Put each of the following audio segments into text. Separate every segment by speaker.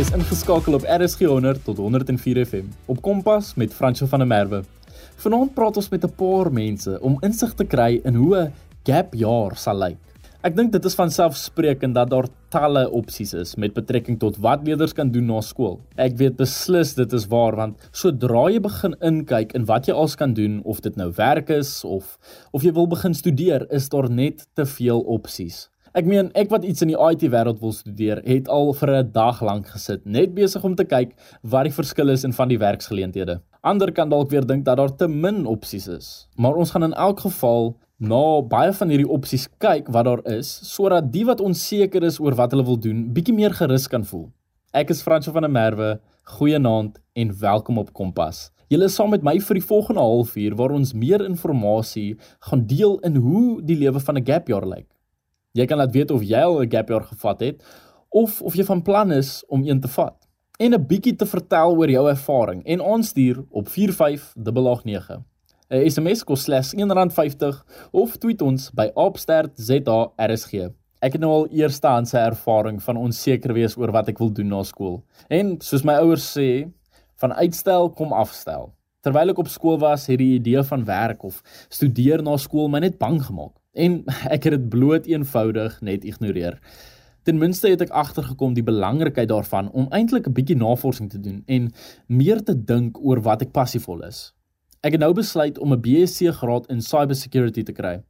Speaker 1: is ingeskakel op RSG 100 tot 104 FM op Kompas met Franco van der Merwe. Vanaand praat ons met 'n paar mense om insig te kry in hoe 'n gap jaar sal lyk. Ek dink dit is van selfsprekend dat daar talle opsies is met betrekking tot wat leerders kan doen na skool. Ek weet beslis dit is waar want sodra jy begin inkyk in wat jy als kan doen of dit nou werk is of of jy wil begin studeer, is daar net te veel opsies. Ek meen, ek wat iets in die IT wêreld wil studeer, het al vir 'n dag lank gesit, net besig om te kyk wat die verskil is in van die werksgeleenthede. Ander kan dalk weer dink dat daar te min opsies is, maar ons gaan in elk geval na baie van hierdie opsies kyk wat daar is, sodat die wat onseker is oor wat hulle wil doen, bietjie meer gerus kan voel. Ek is Fransjo van der Merwe. Goeienaand en welkom op Kompas. Julle is saam met my vir die volgende halfuur waar ons meer inligting gaan deel in hoe die lewe van 'n gap jaar lyk. Jy kan laat weet of jy al 'n gap jaar gevat het of of jy van plan is om een te vat en 'n bietjie te vertel oor jou ervaring en aanstuur op 45889. 'n SMS kos slegs R1.50 of tweet ons by @stertzarsg. Ek het nou al eerstehandse ervaring van onseker wees oor wat ek wil doen na skool. En soos my ouers sê, van uitstel kom afstel. Terwyl ek op skool was, het die idee van werk of studeer na skool my net bang gemaak en ek het dit bloot eenvoudig net ignoreer. Ten minste het ek agtergekom die belangrikheid daarvan om eintlik 'n bietjie navorsing te doen en meer te dink oor wat ek passievol is. Ek het nou besluit om 'n BSc graad in cybersecurity te kry.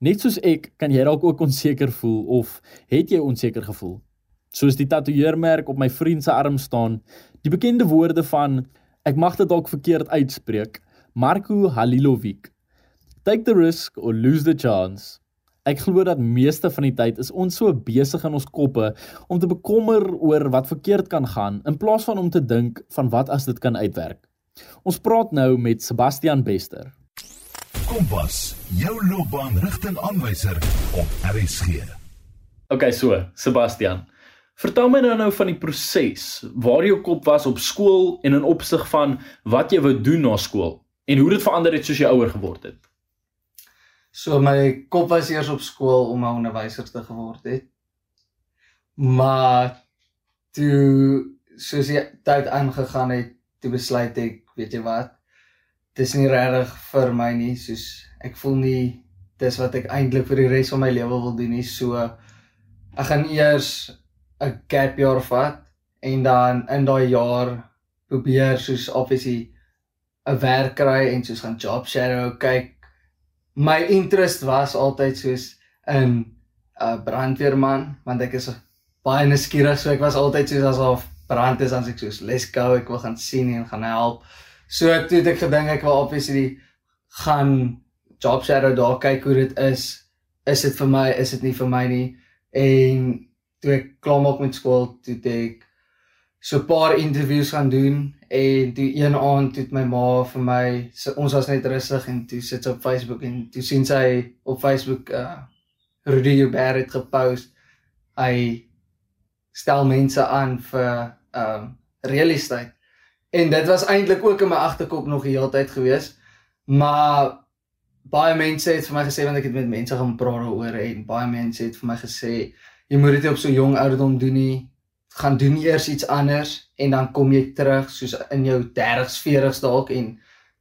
Speaker 1: Net soos ek, kan jy dalk ook onseker voel of het jy onseker gevoel? Soos die tatoeëermerk op my vriend se arm staan, die bekende woorde van ek mag dit dalk verkeerd uitspreek, Marko Halilovic Take the risk or lose the chance. Ek glo dat meeste van die tyd is ons so besig in ons koppe om te bekommer oor wat verkeerd kan gaan in plaas van om te dink van wat as dit kan uitwerk. Ons praat nou met Sebastian Bester.
Speaker 2: Kompas, jou loopbaanrigtingaanwyser op RSG.
Speaker 1: OK, so, Sebastian. Vertel my nou nou van die proses waar jou kop was op skool en in opsig van wat jy wou doen na skool en hoe dit verander het soos jy ouer geword het.
Speaker 3: So my kop was eers op skool om 'n onderwyser te geword het. Maar toe soos die tyd aangegaan het, toe besluit ek, weet jy wat? Dis nie regtig vir my nie, soos ek voel nie dis wat ek eintlik vir die res van my lewe wil doen nie. So ek gaan eers 'n gap jaar vat en dan in daai jaar probeer soos obviously 'n werk kry en soos gaan job shadow kyk my interest was altyd soos in 'n uh, brandweerman want ek is baie nuuskierig so ek was altyd soos asof brand is dan ek soos let's go ek wil gaan sien en gaan help. So toe het ek gedink ek wil obviously gaan job shadow daar kyk hoe dit is. Is dit vir my is dit nie vir my nie? En toe ek klaar maak met skool toe ek so 'n paar interviews gaan doen en toe een aand het my ma vir my ons was net rustig en toe sit sy op Facebook en toe sien sy op Facebook uh Rudy Hubert het gepost hy stel mense aan vir um real estate. En dit was eintlik ook in my agterkop nog die hele tyd gewees maar baie mense het vir my gesê want ek het met mense gaan praat daaroor en baie mense het vir my gesê jy moet dit op so jong ouderdom doen nie gaan doen eers iets anders en dan kom jy terug soos in jou 30s, 40s dalk en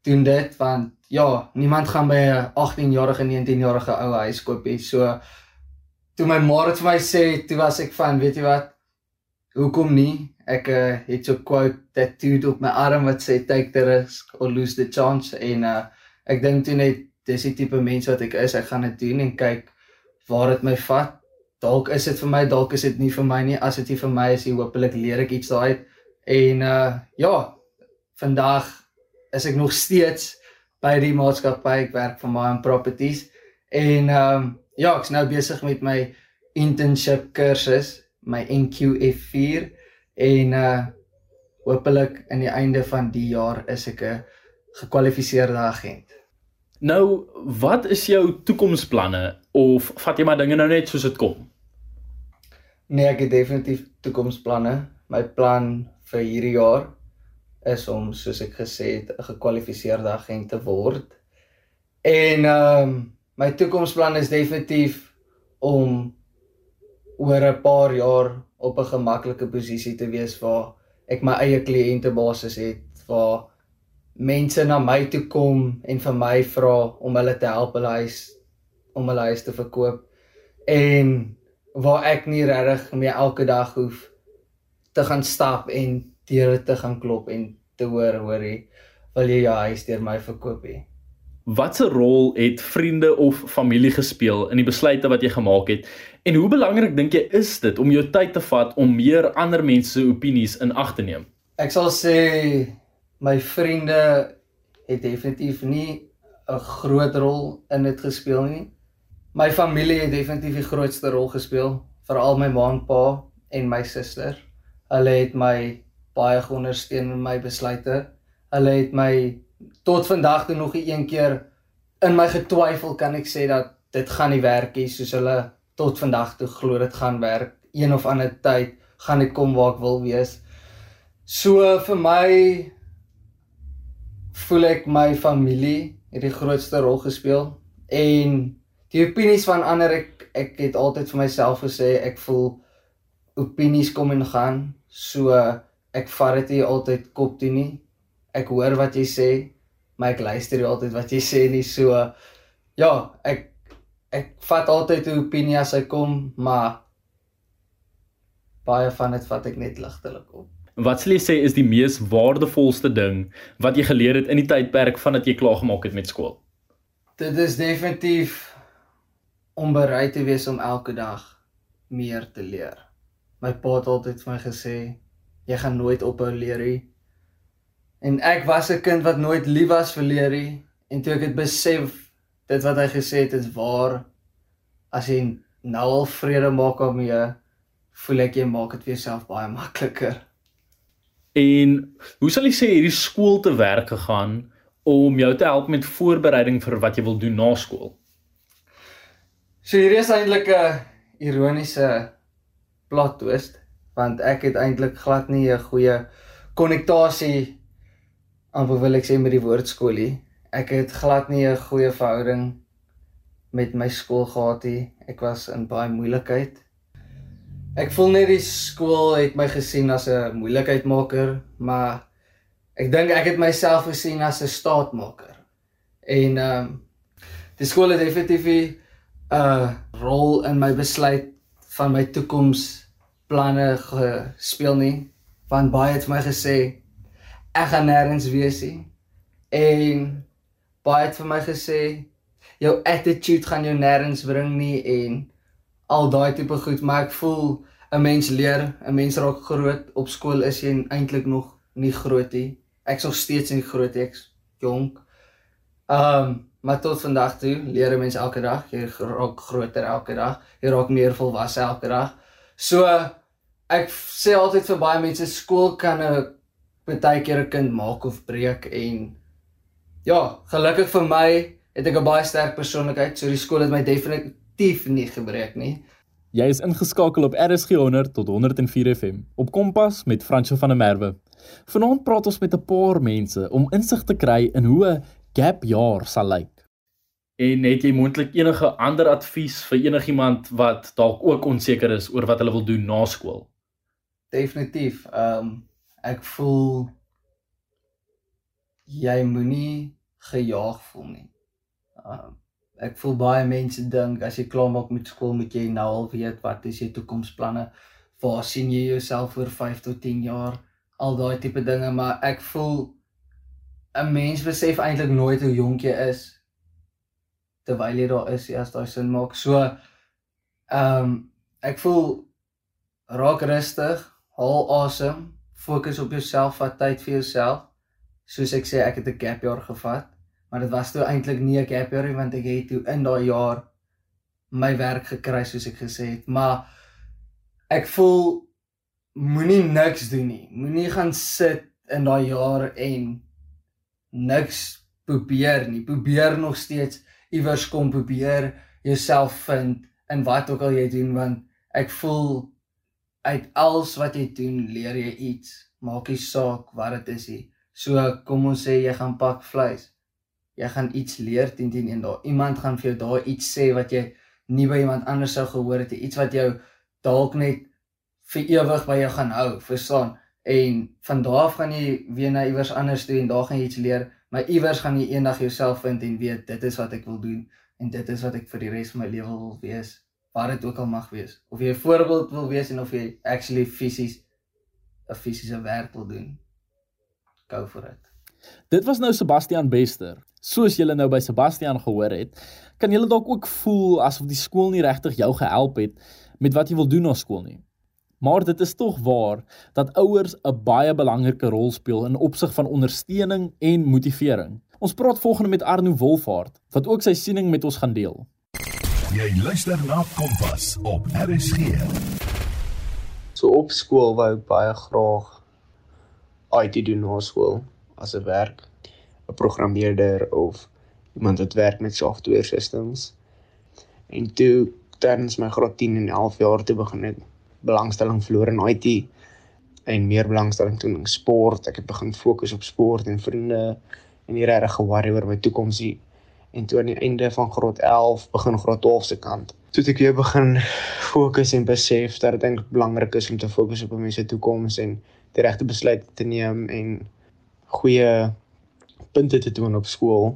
Speaker 3: doen dit want ja, niemand gaan by 'n 18-jarige, 19-jarige ou huis koop hê. So toe my ma dit vir my sê, toe was ek van, weet jy wat? Hoekom nie? Ek uh, het so 'n quote tattooed op my arm wat sê take the risk or lose the chance en uh, ek dink toe net dis die tipe mens wat ek is. Ek gaan dit doen en kyk waar dit my vat dalk is dit vir my, dalk is dit nie vir my nie. As dit nie vir my is nie, hopelik leer ek iets daai. En uh ja, vandag is ek nog steeds by die maatskappy. Ek werk vir my properties en ehm um, ja, ek's nou besig met my internship kursus, my NQF4 en uh hopelik aan die einde van die jaar is ek 'n gekwalifiseerde agent.
Speaker 1: Nou, wat is jou toekomsplanne of vat jy maar dinge nou net soos dit kom?
Speaker 3: Nee, ek het definitief toekomsplanne. My plan vir hierdie jaar is om soos ek gesê het 'n gekwalifiseerde agent te word. En ehm um, my toekomsplan is definitief om oor 'n paar jaar op 'n gemaklike posisie te wees waar ek my eie kliëntebasis het waar mense na my toe kom en vir my vra om hulle te help hulle huis om hulle huis te verkoop. En waar ek nie regtig meer elke dag hoef te gaan stap en deure te gaan klop en te hoor hoorie wil jy jou huis deur my verkoop hê?
Speaker 1: Watse rol het vriende of familie gespeel in die besluite wat jy gemaak het? En hoe belangrik dink jy is dit om jou tyd te vat om meer ander mense se opinies in ag te neem?
Speaker 3: Ek sal sê my vriende het definitief nie 'n groot rol in dit gespeel nie. My familie het definitief die grootste rol gespeel, veral my ma en pa en my suster. Hulle het my baie ondersteun in my besluite. Hulle het my tot vandag toe nog een keer in my getwyfel kan ek sê dat dit gaan nie werk nie soos hulle tot vandag toe glo dit gaan werk. Een of ander tyd gaan ek kom waar ek wil wees. So vir my voel ek my familie het die grootste rol gespeel en die opinies van ander ek ek het altyd vir myself gesê ek voel opinies kom en gaan so ek vat dit nie altyd kop toe nie ek hoor wat jy sê maar ek luister nie altyd wat jy sê nie so ja ek ek vat altyd 'n opinie as hy kom maar baie van dit vat ek net ligtelik op
Speaker 1: Wat sal jy sê is die mees waardevolste ding wat jy geleer het in die tydperk vandat jy klaar gemaak het met skool?
Speaker 3: Dit is definitief om bereid te wees om elke dag meer te leer. My pa het altyd vir my gesê jy gaan nooit ophou leer nie. En ek was 'n kind wat nooit lief was vir leer nie en toe ek dit besef dit wat hy gesê het is waar as jy nou al vrede maak daarmee voel ek jy maak dit vir jouself baie makliker.
Speaker 1: En hoe sal jy sê hierdie skool te werk gegaan om jou te help met voorbereiding vir wat jy wil doen na skool?
Speaker 3: So hier is eintlik 'n ironiese plot twist want ek het eintlik glad nie 'n goeie konnektasie amper wil ek sê met die woord skool nie. Ek het glad nie 'n goeie verhouding met my skool gehad nie. Ek was in baie moeilikheid Ek voel net die skool het my gesien as 'n moeilikheidmaker, maar ek dink ek het myself gesien as 'n staatmaker. En ehm um, die skool het definitief 'n uh, rol in my besluit van my toekomsplanne gespeel nie. Want baie het vir my gesê ek gaan nêrens wees nie. En baie het vir my gesê jou attitude gaan jou nêrens bring nie en al daai tipe goed, maar ek voel 'n mens leer, 'n mens raak groot. Op skool is jy eintlik nog nie groot nie. Ek's nog steeds nie groot ek's jonk. Ehm, um, maar tot vandag toe leer 'n mens elke dag, jy raak groter elke dag, jy raak meer volwasse elke dag. So ek sê altyd vir baie mense skool kan 'n baie keer 'n kind maak of breek en ja, gelukkig vir my het ek 'n baie sterk persoonlikheid, so die skool het my definitief nie gebreek nie.
Speaker 1: Jy is ingeskakel op RSG 100 tot 104 FM op Kompas met Franco van der Merwe. Vanaand praat ons met 'n paar mense om insig te kry in hoe 'n gap jaar sal lyk. En het jy moontlik enige ander advies vir enigiemand wat dalk ook onseker is oor wat hulle wil doen na skool?
Speaker 3: Definitief. Ehm um, ek voel jy moenie gejaag voel nie. Ehm um, ek voel baie mense dink as jy klaar maak met skool moet jy nou al weet wat is jou toekomsplanne. Waar sien jy jouself oor 5 tot 10 jaar? Al daai tipe dinge, maar ek voel 'n mens besef eintlik nooit hoe jonk jy is terwyl jy daar is, as daai sin maak. So ehm um, ek voel raak rustig, haal asem, fokus op jouself, vat tyd vir jouself. Soos ek sê, ek het 'n gap jaar gevat maar dit was toe eintlik nie 'n gap year nie want ek het toe in daai jaar my werk gekry soos ek gesê het maar ek voel moenie niks doen nie moenie gaan sit in daai jaar en niks probeer nie. Probeer nog steeds iewers kom probeer jouself vind in wat ook al jy doen want ek voel uit alles wat jy doen leer jy iets. Maak nie saak wat dit is nie. So kom ons sê jy gaan pak vleis. Jy gaan iets leer teen teen en daar iemand gaan vir jou daar iets sê wat jy nie by iemand anders sou gehoor het iets wat jou dalk net vir ewig by jou gaan hou, verstaan? En van daar af gaan jy weer na iewers anders toe en daar gaan jy iets leer, maar iewers gaan jy eendag jouself vind en weet dit is wat ek wil doen en dit is wat ek vir die res van my lewe wil wees, waar dit ook al mag wees. Of jy 'n voorbeeld wil wees en of jy actually fisies 'n fisiese werk wil doen. Go for it.
Speaker 1: Dit was nou Sebastian Bester. Soos julle nou by Sebastian gehoor het, kan julle dalk ook voel asof die skool nie regtig jou gehelp het met wat jy wil doen na skool nie. Maar dit is tog waar dat ouers 'n baie belangrike rol speel in opsig van ondersteuning en motivering. Ons praat volgende met Arno Wolfhard wat ook sy siening met ons gaan deel.
Speaker 2: Jy luister na Kompas op RSG.
Speaker 4: So op skool wou ek baie graag IT doen na skool as 'n werk, 'n programmeerder of iemand wat werk met software systems. En toe tydens my graad 10 en 11 jaar te begin het belangstelling verloor in IT en meer belangstelling toe in sport. Ek het begin fokus op sport en vriende en nie regtig ge-worry oor my toekoms nie. En toe aan die einde van graad 11 begin graad 12 se kant. Toe ek weer begin fokus en besef dat dit eintlik belangrik is om te fokus op mense toekoms en die regte besluite te neem en goeie punte te doen op skool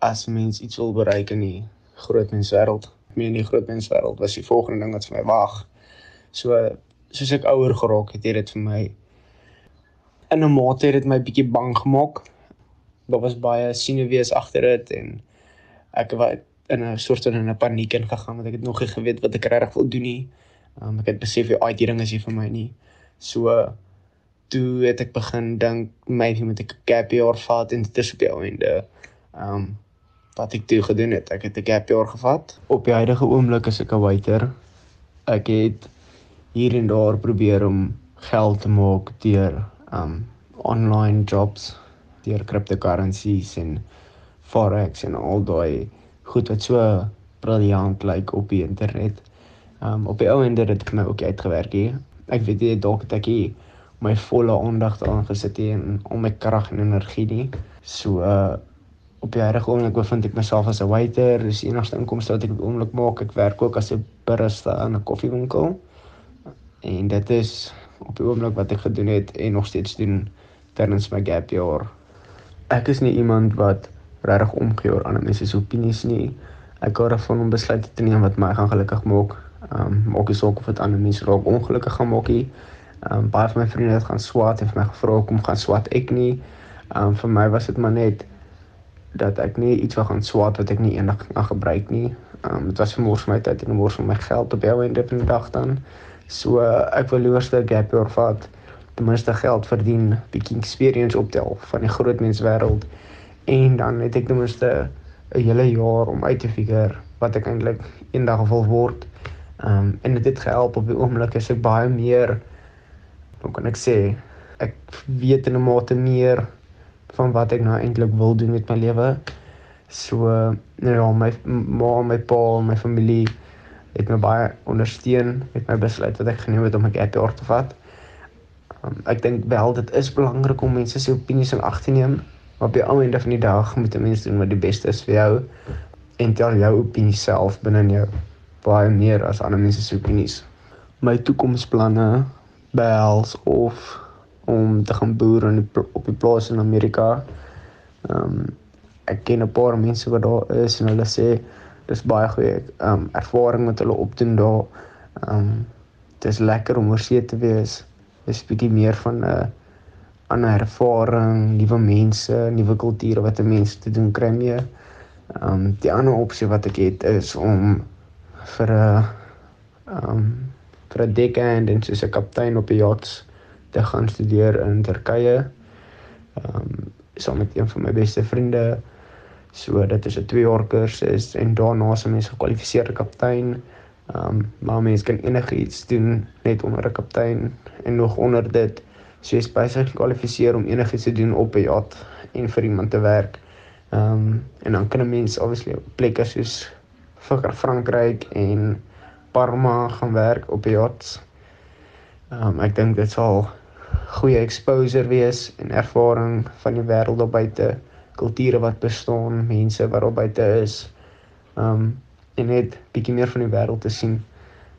Speaker 4: as mens iets wil bereik in die groot menswêreld. Meer in die groot menswêreld was die volgende ding wat vir my wag. So soos ek ouer geraak het, het dit vir my in 'n mate het dit my bietjie bang gemaak. Daar was baie sinewees agter dit en ek was in 'n soort van 'n paniek ingegaan want ek het nog nie geweet wat ek regtig wil doen nie. Um, ek het besef die IT ding is nie vir my nie. So toe het ek begin dink maybe moet ek 'n gap year vat en dit is op die einde. Ehm um, wat ek toe gedoen het, ek het 'n gap year gevat. Op die huidige oomblik is ek 'n waiter. Ek het hier en daar probeer om geld te maak deur um online jobs, deur cryptocurrencies en forex en al daai goed wat so briljant lyk like op die internet. Um op die ou ende het dit my ook uitgewerk hier. Ek weet jy dalk dat ek hier my volle aandag daaraan gesit het en om my krag en energie nie. So uh op die huidige oomblik bevind ek myself as 'n waiter. Dis die enigste inkomste wat ek op die oomblik maak. Ek werk ook as 'n barista in 'n koffiewinkel. En dit is op die oomblik wat ek gedoen het en nog steeds doen tydens my gap year. Ek is nie iemand wat regtig omgee oor ander mense se opinies nie. Ek hou daarvan om besluite te neem wat my gaan gelukkig maak. Ehm um, maak nie saak of dit ander mense raak ongelukkig gaan maak nie. Ehm um, baie van my vriende het gaan swat en vir my gevra kom gaan swat ek nie. Ehm um, vir my was dit maar net dat ek nie iets wil gaan swat wat ek nie eendag kan gebruik nie. Ehm um, dit was vir my tyd en van my geld op jou einde van die dag dan. So ek wil liewer 'n gap year vat, ten minste geld verdien, bietjie experience optel van die groot menswêreld en dan het ek ten minste 'n hele jaar om uit te figure wat ek eintlik eendag wil word. Ehm um, en dit het gehelp op die oomblik is ek baie meer hoe kan ek sê ek weet in 'n mate meer van wat ek nou eintlik wil doen met my lewe. So nou ja, my ma, my pa, my familie het my baie ondersteun met my besluit wat ek geneem het om 'n gap year te vat. Um, ek dink wel dit is belangrik om mense se opinies in ag te neem, maar op die ou einde van die dag moet 'n mens doen wat die beste is vir jou en tel jou opinie self binne jou baie meer as ander mense se opinies. My toekomsplanne behels of om te gaan boer in die, op die plaas in Amerika. Ehm um, ek ken 'n paar mense wat daar is en hulle sê dis baie goeie ehm um, ervaring wat hulle opdoen daar. Ehm um, dis lekker om oor see te wees. Dis bietjie meer van 'n ander ervaring, nuwe mense, nuwe kulture wat 'n mens te doen kry mee. Ehm um, die ander opsie wat ek het is om vir 'n ehm um, vir 'n deckhand en soos 'n kaptein op 'n yacht te gaan studeer in Turkye. Ehm um, saam met een van my beste vriende. So dit is 'n 2 jaar kursus en daarna is mens gekwalifiseerde kaptein. Ehm um, maar mens kan enigiets doen net onder 'n kaptein en nog onder dit. So jy is besig gekwalifiseer om enigiets te doen op 'n yacht en vir iemand te werk. Ehm um, en dan kan 'n mens obviously op plekke soos Frankryk en Parma gaan werk op yachts. Ehm um, ek dink dit sal goeie exposure wees en ervaring van die wêreld daar buite, kulture wat bestaan, mense wat daar buite is. Um en net bietjie meer van die wêreld te sien.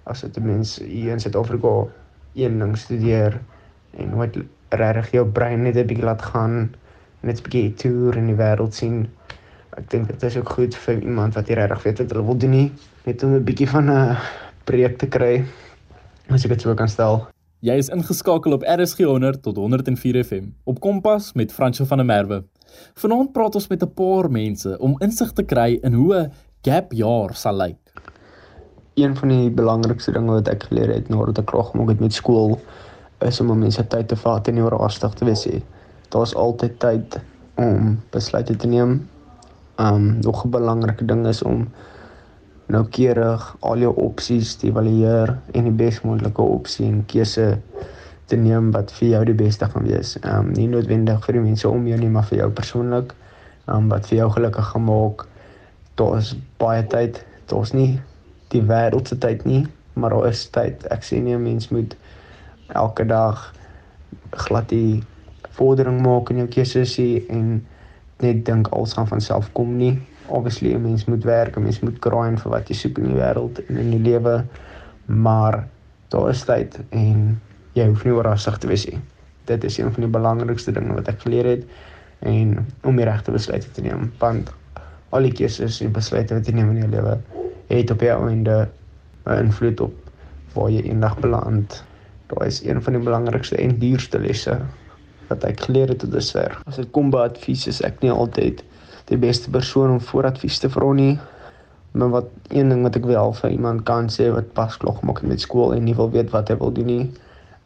Speaker 4: as dit 'n mens hier in Suid-Afrika een ding studeer en nooit regtig jou brein net 'n bietjie laat gaan, net 'n bietjie toer in die wêreld sien. Ek dink dit is ook goed vir iemand wat regtig weet wat hulle wil doen nie, net om 'n bietjie van 'n preek te kry, as ek dit so kan stel.
Speaker 1: Jy is ingeskakel op RSG 100 tot 104 FM op Kompas met Franco van der Merwe. Vanaand praat ons met 'n paar mense om insig te kry in hoe 'n gap jaar sal lyk.
Speaker 4: Een van die belangrikste dinge wat ek geleer het nadat ek klaar gemaak het met skool is om mense tyd te vat en nie oorhaastig te wees nie. Daar's altyd tyd om besluite te neem. Um nog 'n belangrike ding is om noukeurig al jou opsies te evalueer en die bes moontlike opsie en keuse te neem wat vir jou die beste gaan wees. Um nie noodwendig vir die mense om jou nie, maar vir jou persoonlik. Um wat vir jou gelukkig gaan maak. Daar's baie tyd. Daar's nie die wêreld se tyd nie, maar daar is tyd. Ek sê nie 'n mens moet elke dag glad die vordering maak in jou keuses en net dink alles gaan van self kom nie. Obviously 'n mens moet werk, 'n mens moet grind vir wat jy soek in die wêreld en in die lewe, maar daar is tyd en jy hoef nie oorrasig te wees nie. Dit is een van die belangrikste dinge wat ek geleer het en om die regte besluite te neem, want al die keuses en besluite wat jy neem in jou lewe het op jou einde 'n invloed op waar jy eendag beland. Daai is een van die belangrikste en duurste lesse wat ek geleer het tot dusver. As dit kom by advies, is ek nie altyd die beste persoon om vooradvies te vra nie. Maar wat een ding wat ek wel vir iemand kan sê wat pas klaar gemaak het met skool en nie wil weet wat hy wil doen nie,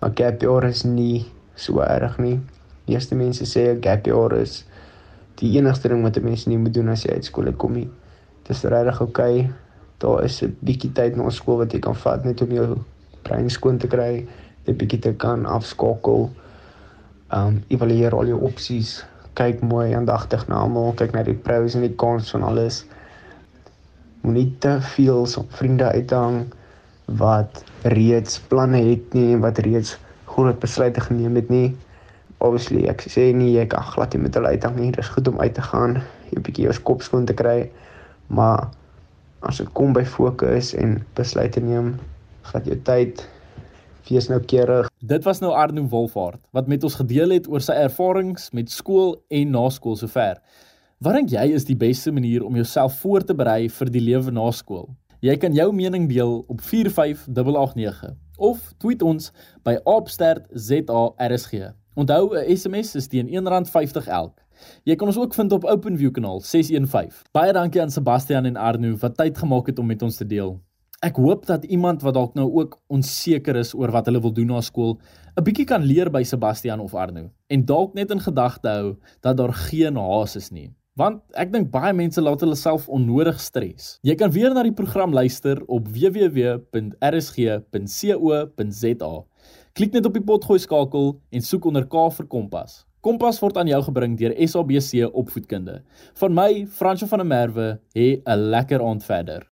Speaker 4: 'n gap year is nie so erg nie. Die eerste mense sê 'n gap year is die enigste ding wat 'n mens nie moet doen as jy uit skool kom nie. Dit is regtig oukei. Okay daar is 'n bietjie tyd na skool wat jy kan vat net om jou brein skoon te kry, 'n bietjie te kan afskakel. Um evalueer al jou opsies, kyk mooi aandagtig na almal, kyk na die pros en die cons van alles. Moenie te veel so vriende uithang wat reeds planne het nie en wat reeds groot besluite geneem het nie. Obviously, ek sê nie jy kan glad nie met hulle uithang nie. Dit is goed om uit te gaan, 'n bietjie jou kop skoon te kry, maar as dit kom by fokus en besluite neem, vat jou tyd. Wees nou keurig.
Speaker 1: Dit was nou Arno Wolfhard wat met ons gedeel het oor sy ervarings met skool en na skool sover. Wat dink jy is die beste manier om jouself voor te berei vir die lewe na skool? Jy kan jou mening deel op 45889 of tweet ons by @opstertzarsg. Onthou 'n SMS is teen R1.50 elk. Jy kan ons ook vind op OpenView kanaal 615. Baie dankie aan Sebastian en Arno wat tyd gemaak het om met ons te deel. Ek hoop dat iemand wat dalk nou ook onseker is oor wat hulle wil doen na skool, 'n bietjie kan leer by Sebastian of Arno en dalk net in gedagte hou dat daar geen haas is nie. Want ek dink baie mense laat hulle self onnodig stres. Jy kan weer na die program luister op www.rsg.co.za. Klik net op die potgooi skakel en soek onder K vir Kompas. Kompas word aan jou gebring deur SABC Opvoedkunde. Van my, Fransjo van der Merwe, hê 'n lekker aand verder.